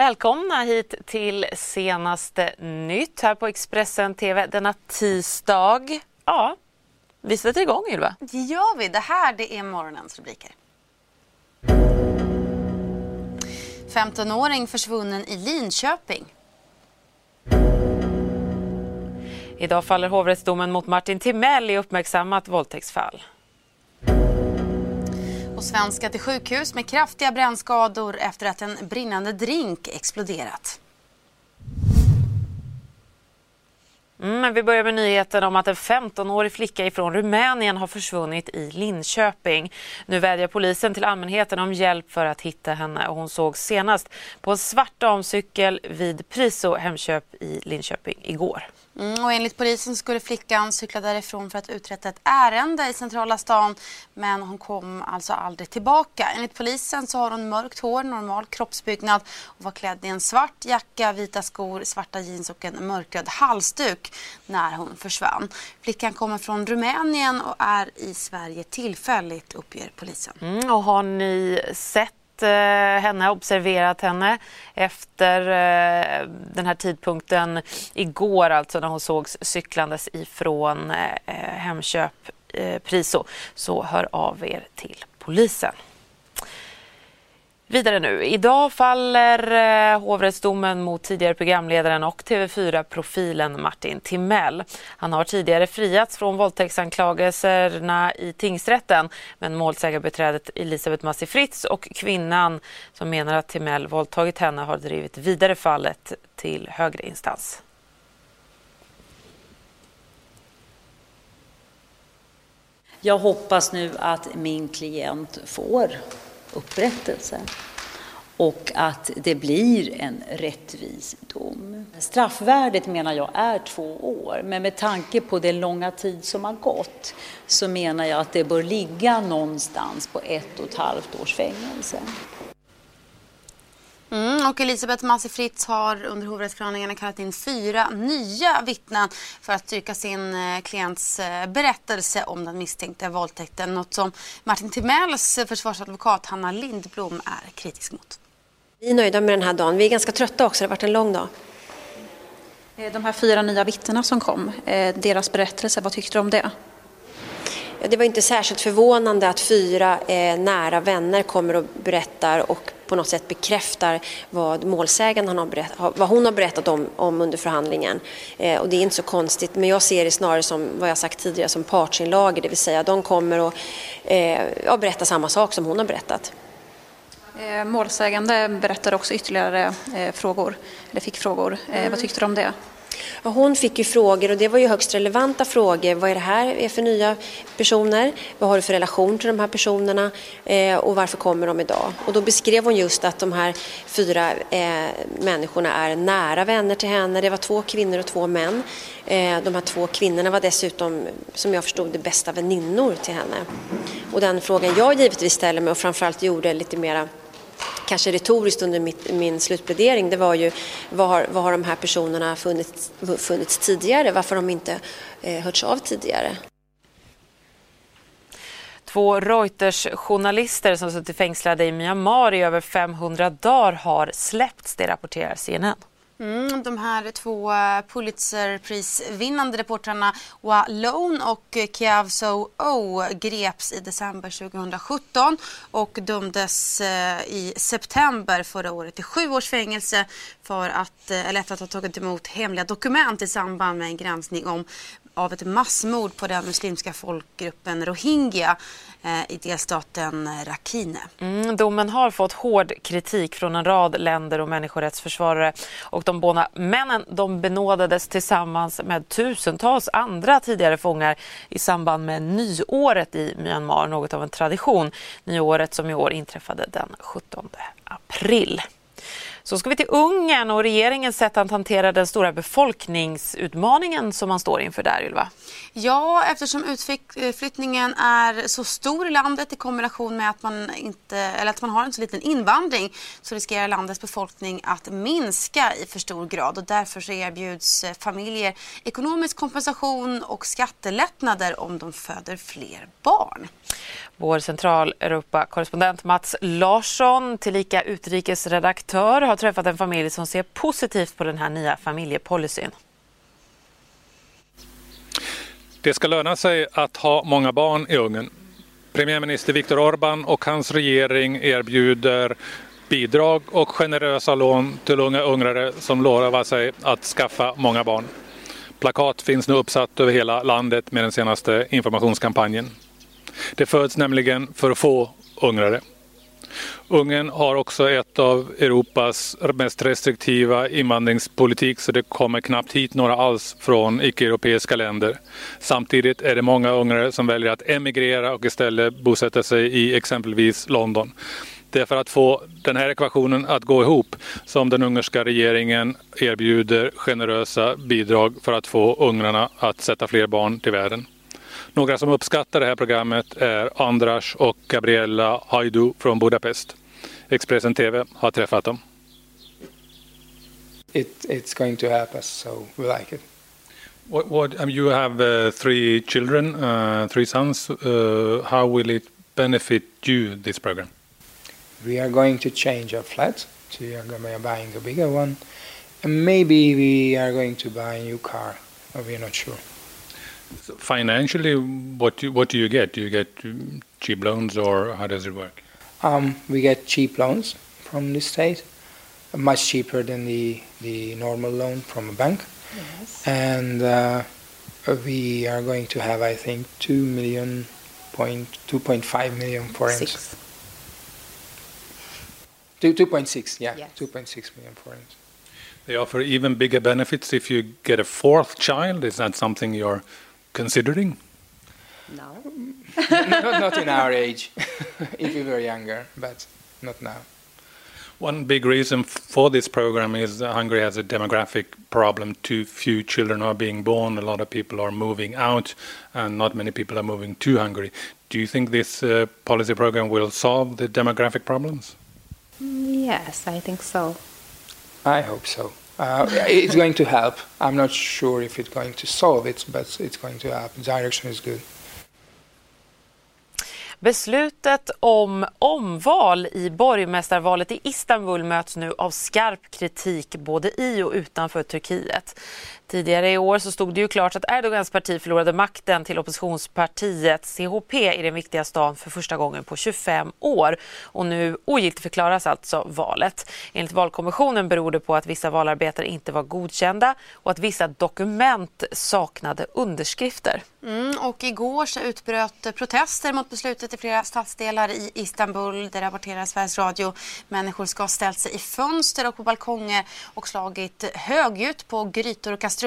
Välkomna hit till senaste nytt här på Expressen TV denna tisdag. Ja, vi sätter igång Ylva. Det gör vi. Det här det är morgonens rubriker. 15-åring försvunnen i Linköping. Idag faller hovrättsdomen mot Martin Timell i uppmärksammat våldtäktsfall. Och svenska till sjukhus med kraftiga brännskador efter att en brinnande drink exploderat. Mm, vi börjar med nyheten om att en 15-årig flicka ifrån Rumänien har försvunnit i Linköping. Nu vädjar polisen till allmänheten om hjälp för att hitta henne. Hon såg senast på en svart damcykel vid Priso Hemköp i Linköping igår. Mm, och enligt polisen skulle flickan cykla därifrån för att uträtta ett ärende i centrala stan men hon kom alltså aldrig tillbaka. Enligt polisen så har hon mörkt hår, normal kroppsbyggnad och var klädd i en svart jacka, vita skor, svarta jeans och en mörkröd halsduk när hon försvann. Flickan kommer från Rumänien och är i Sverige tillfälligt uppger polisen. Mm, och har ni sett Eh, henne, observerat henne efter eh, den här tidpunkten igår alltså när hon sågs cyklandes ifrån eh, Hemköp eh, Priso så hör av er till polisen. Vidare nu. Idag faller eh, hovrättsdomen mot tidigare programledaren och TV4-profilen Martin Timell. Han har tidigare friats från våldtäktsanklagelserna i tingsrätten men målsägarbeträdet Elisabeth Massi Fritz och kvinnan som menar att Timell våldtagit henne har drivit vidare fallet till högre instans. Jag hoppas nu att min klient får upprättelse och att det blir en rättvis dom. Straffvärdet menar jag är två år, men med tanke på den långa tid som har gått så menar jag att det bör ligga någonstans på ett och ett halvt års fängelse. Mm, och Elisabeth Massi Fritz har under hovrättsförhandlingarna kallat in fyra nya vittnen för att styrka sin eh, klients eh, berättelse om den misstänkta våldtäkten. Något som Martin Timells försvarsadvokat Hanna Lindblom är kritisk mot. Vi är nöjda med den här dagen. Vi är ganska trötta också. Det har varit en lång dag. Eh, de här fyra nya vittnena som kom, deras berättelse, vad tyckte du om det? Ja, det var inte särskilt förvånande att fyra eh, nära vänner kommer och berättar och på något sätt bekräftar vad målsägaren har berättat, vad hon har berättat om, om under förhandlingen. Eh, och det är inte så konstigt, men jag ser det snarare som vad jag sagt tidigare som partsinlager, det vill säga de kommer och eh, ja, berättar samma sak som hon har berättat. Eh, målsägande berättade också ytterligare eh, frågor, eller fick frågor. Mm. Vad tyckte du om det? Hon fick ju frågor och det var ju högst relevanta frågor. Vad är det här är för nya personer? Vad har du för relation till de här personerna? Eh, och varför kommer de idag? Och då beskrev hon just att de här fyra eh, människorna är nära vänner till henne. Det var två kvinnor och två män. Eh, de här två kvinnorna var dessutom, som jag förstod det, bästa väninnor till henne. Och den frågan jag givetvis ställer mig och framförallt gjorde lite mera kanske retoriskt under mitt, min slutplädering, det var ju var, var har de här personerna funnits, funnits tidigare? Varför har de inte eh, hörts av tidigare? Två Reuters-journalister som suttit fängslade i Myanmar i över 500 dagar har släppts, det rapporterar CNN. Mm, de här två eh, Pulitzerprisvinnande reportrarna Wa Lone och Kiav So O greps i december 2017 och dömdes eh, i september förra året till sju års fängelse för att, eh, eller efter att ha tagit emot hemliga dokument i samband med en granskning om av ett massmord på den muslimska folkgruppen rohingya eh, i delstaten Rakhine. Mm, domen har fått hård kritik från en rad länder och människorättsförsvarare och de båda männen de benådades tillsammans med tusentals andra tidigare fångar i samband med nyåret i Myanmar, något av en tradition. Nyåret som i år inträffade den 17 april. Så ska vi till Ungern och regeringens sätt att hantera den stora befolkningsutmaningen som man står inför där, Ylva. Ja, eftersom utflyttningen är så stor i landet i kombination med att man, inte, eller att man har en så liten invandring så riskerar landets befolkning att minska i för stor grad och därför så erbjuds familjer ekonomisk kompensation och skattelättnader om de föder fler barn. Vår Centraleuropa-korrespondent Mats Larsson, tillika utrikesredaktör, har träffat en familj som ser positivt på den här nya familjepolicyn. Det ska löna sig att ha många barn i Ungern. Premiärminister Viktor Orbán och hans regering erbjuder bidrag och generösa lån till unga ungrare som lovar sig att skaffa många barn. Plakat finns nu uppsatt över hela landet med den senaste informationskampanjen. Det föds nämligen för få ungrare. Ungern har också ett av Europas mest restriktiva invandringspolitik så det kommer knappt hit några alls från icke-europeiska länder. Samtidigt är det många ungrare som väljer att emigrera och istället bosätta sig i exempelvis London. Det är för att få den här ekvationen att gå ihop som den ungerska regeringen erbjuder generösa bidrag för att få ungrarna att sätta fler barn till världen. Några som uppskattar det här programmet är Andras och Gabriella Haidu från Budapest. Expressen TV har träffat dem. It, it's going to help us, so we like it. What, what um, you have uh, three children, uh, three sons. Uh, how will it benefit you, this program? We are going to change our flat. So we are going to be buying a bigger one. And maybe we are going to buy a new car, but we're not sure. So financially, what do, what do you get? Do you get cheap loans or how does it work? Um, we get cheap loans from the state, much cheaper than the, the normal loan from a bank. Yes. And uh, we are going to have, I think, 2 million, point, 2.5 million forints. Six. Two, 2.6, yeah, Yes. 2.6 million forints. They offer even bigger benefits if you get a fourth child. Is that something you're considering? No. not, not in our age, if we were younger, but not now. One big reason for this program is that Hungary has a demographic problem. Too few children are being born. A lot of people are moving out, and not many people are moving to Hungary. Do you think this uh, policy program will solve the demographic problems? Yes, I think so. I hope so. Uh, it's going to help. I'm not sure if it's going to solve it, but it's going to help. The direction is good. Beslutet om omval i borgmästarvalet i Istanbul möts nu av skarp kritik både i och utanför Turkiet. Tidigare i år så stod det ju klart att Erdogans parti förlorade makten till oppositionspartiet CHP i den viktiga stan för första gången på 25 år. Och nu ogiltigförklaras alltså valet. Enligt valkommissionen beror det på att vissa valarbetare inte var godkända och att vissa dokument saknade underskrifter. Mm, och igår så utbröt protester mot beslutet i flera stadsdelar i Istanbul. Det rapporterar Sveriges Radio. Människor ska ha ställt sig i fönster och på balkonger och slagit högljutt på grytor och kastruller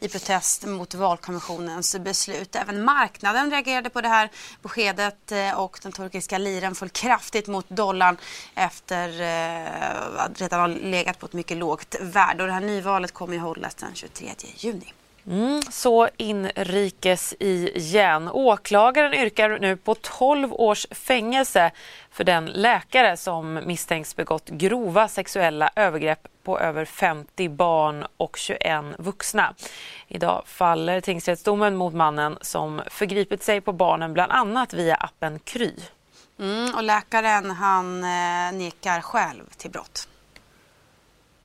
i protest mot valkommissionens beslut. Även marknaden reagerade på det här beskedet eh, och den turkiska liran föll kraftigt mot dollarn efter eh, att redan ha legat på ett mycket lågt värde. Och det här nyvalet kommer att hållas den 23 juni. Mm, så inrikes igen. Åklagaren yrkar nu på 12 års fängelse för den läkare som misstänks begått grova sexuella övergrepp på över 50 barn och 21 vuxna. Idag faller tingsrättsdomen mot mannen som förgripit sig på barnen bland annat via appen Kry. Mm, och läkaren han eh, nekar själv till brott.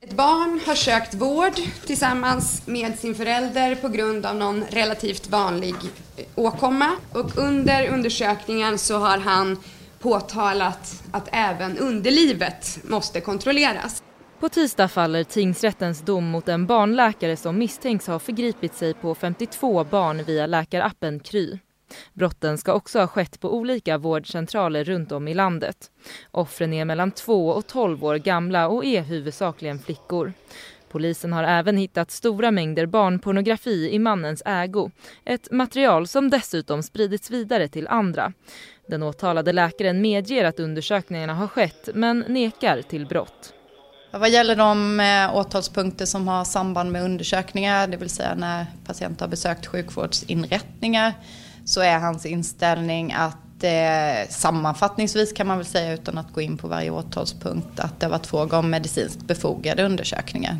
Ett barn har sökt vård tillsammans med sin förälder på grund av någon relativt vanlig eh, åkomma. Och under undersökningen så har han påtalat att även underlivet måste kontrolleras. På tisdag faller tingsrättens dom mot en barnläkare som misstänks ha förgripit sig på 52 barn via läkarappen Kry. Brotten ska också ha skett på olika vårdcentraler runt om i landet. Offren är mellan 2 och 12 år gamla och är huvudsakligen flickor. Polisen har även hittat stora mängder barnpornografi i mannens ägo. Ett material som dessutom spridits vidare till andra. Den åtalade läkaren medger att undersökningarna har skett men nekar till brott. Vad gäller de eh, åtalspunkter som har samband med undersökningar, det vill säga när patienter har besökt sjukvårdsinrättningar, så är hans inställning att eh, sammanfattningsvis kan man väl säga utan att gå in på varje åtalspunkt att det har varit fråga om medicinskt befogade undersökningar.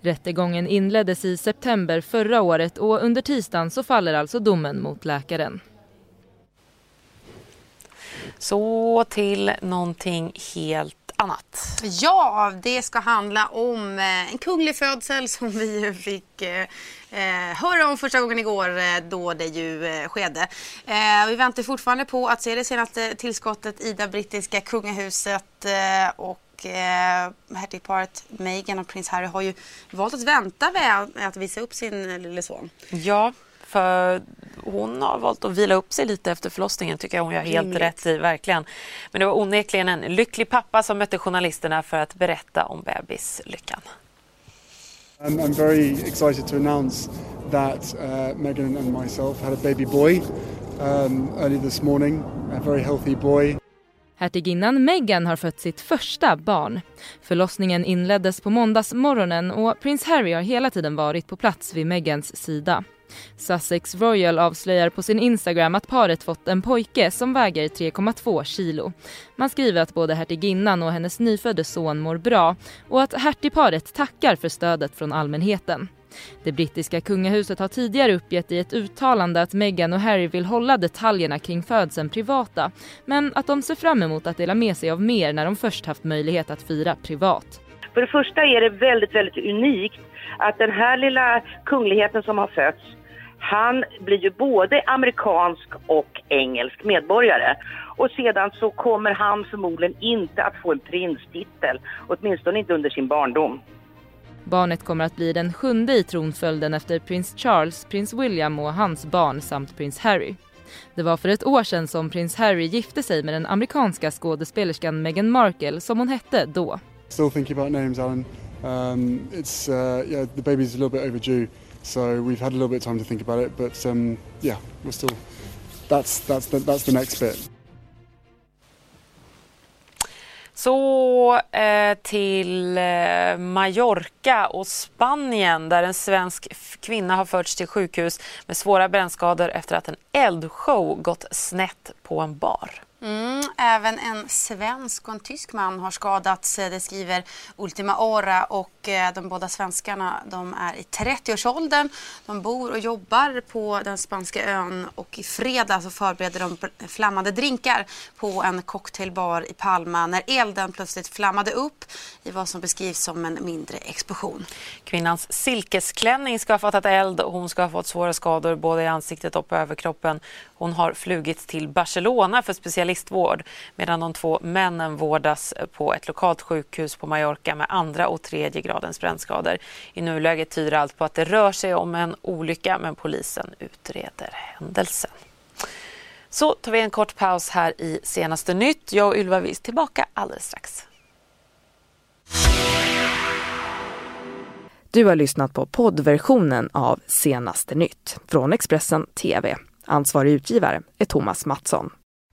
Rättegången inleddes i september förra året och under tisdagen så faller alltså domen mot läkaren. Så till någonting helt annat. Ja, det ska handla om eh, en kunglig födsel som vi fick eh, eh, höra om första gången igår eh, då det ju eh, skedde. Eh, vi väntar fortfarande på att se det senaste tillskottet i det brittiska kungahuset eh, och hertigparet Meghan och prins Harry har ju valt att vänta med att visa upp sin lille son. Ja, för hon har valt att vila upp sig lite efter förlossningen tycker jag hon gör helt Rimligt. rätt i, verkligen. Men det var onekligen en lycklig pappa som mötte journalisterna för att berätta om bebislyckan. I'm, I'm very excited to announce that uh, Megan and myself had a baby boy um, early this morning, a very healthy boy. Hertiginnan Meghan har fött sitt första barn. Förlossningen inleddes på måndagsmorgonen och prins Harry har hela tiden varit på plats vid Meghans sida. Sussex Royal avslöjar på sin Instagram att paret fått en pojke som väger 3,2 kilo. Man skriver att både hertiginnan och hennes nyfödde son mår bra och att hertigparet tackar för stödet från allmänheten. Det brittiska kungahuset har tidigare uppgett i ett uttalande att Meghan och Harry vill hålla detaljerna kring födseln privata men att de ser fram emot att dela med sig av mer när de först haft möjlighet att fira privat. För det första är det väldigt, väldigt unikt att den här lilla kungligheten som har fötts, han blir ju både amerikansk och engelsk medborgare. Och sedan så kommer han förmodligen inte att få en prinstitel, åtminstone inte under sin barndom. Barnet kommer att bli den sjunde i tronföljden efter prins Charles, prins William och hans barn samt prins Harry. Det var för ett år sedan som prins Harry gifte sig med den amerikanska skådespelerskan Meghan Markle som hon hette då. Still thinking about names, Alan. Um, it's uh, yeah, the baby's a little bit overdue, so we've had a little bit of time to think about it. But um, yeah, we're still. That's that's the, that's the next bit. Så eh, till eh, Mallorca och Spanien där en svensk kvinna har förts till sjukhus med svåra brännskador efter att en eldshow gått snett på en bar. Mm, även en svensk och en tysk man har skadats, eh, det skriver Ultima Ora. och eh, de båda svenskarna de är i 30-årsåldern. De bor och jobbar på den spanska ön och i fredags så förbereder de flammande drinkar på en cocktailbar i Palma när elden plötsligt flammade upp i vad som beskrivs som en mindre explosion. Kvinnans silkesklänning ska ha fattat eld och hon ska ha fått svåra skador både i ansiktet och på överkroppen. Hon har flugits till Barcelona för specialistvård medan de två männen vårdas på ett lokalt sjukhus på Mallorca med andra och tredje gradens brännskador. I nuläget tyder allt på att det rör sig om en olycka men polisen utreder händelsen. Så tar vi en kort paus här i senaste nytt. Jag och Ylva Wies tillbaka alldeles strax. Du har lyssnat på poddversionen av Senaste nytt från Expressen TV. Ansvarig utgivare är Thomas Mattsson.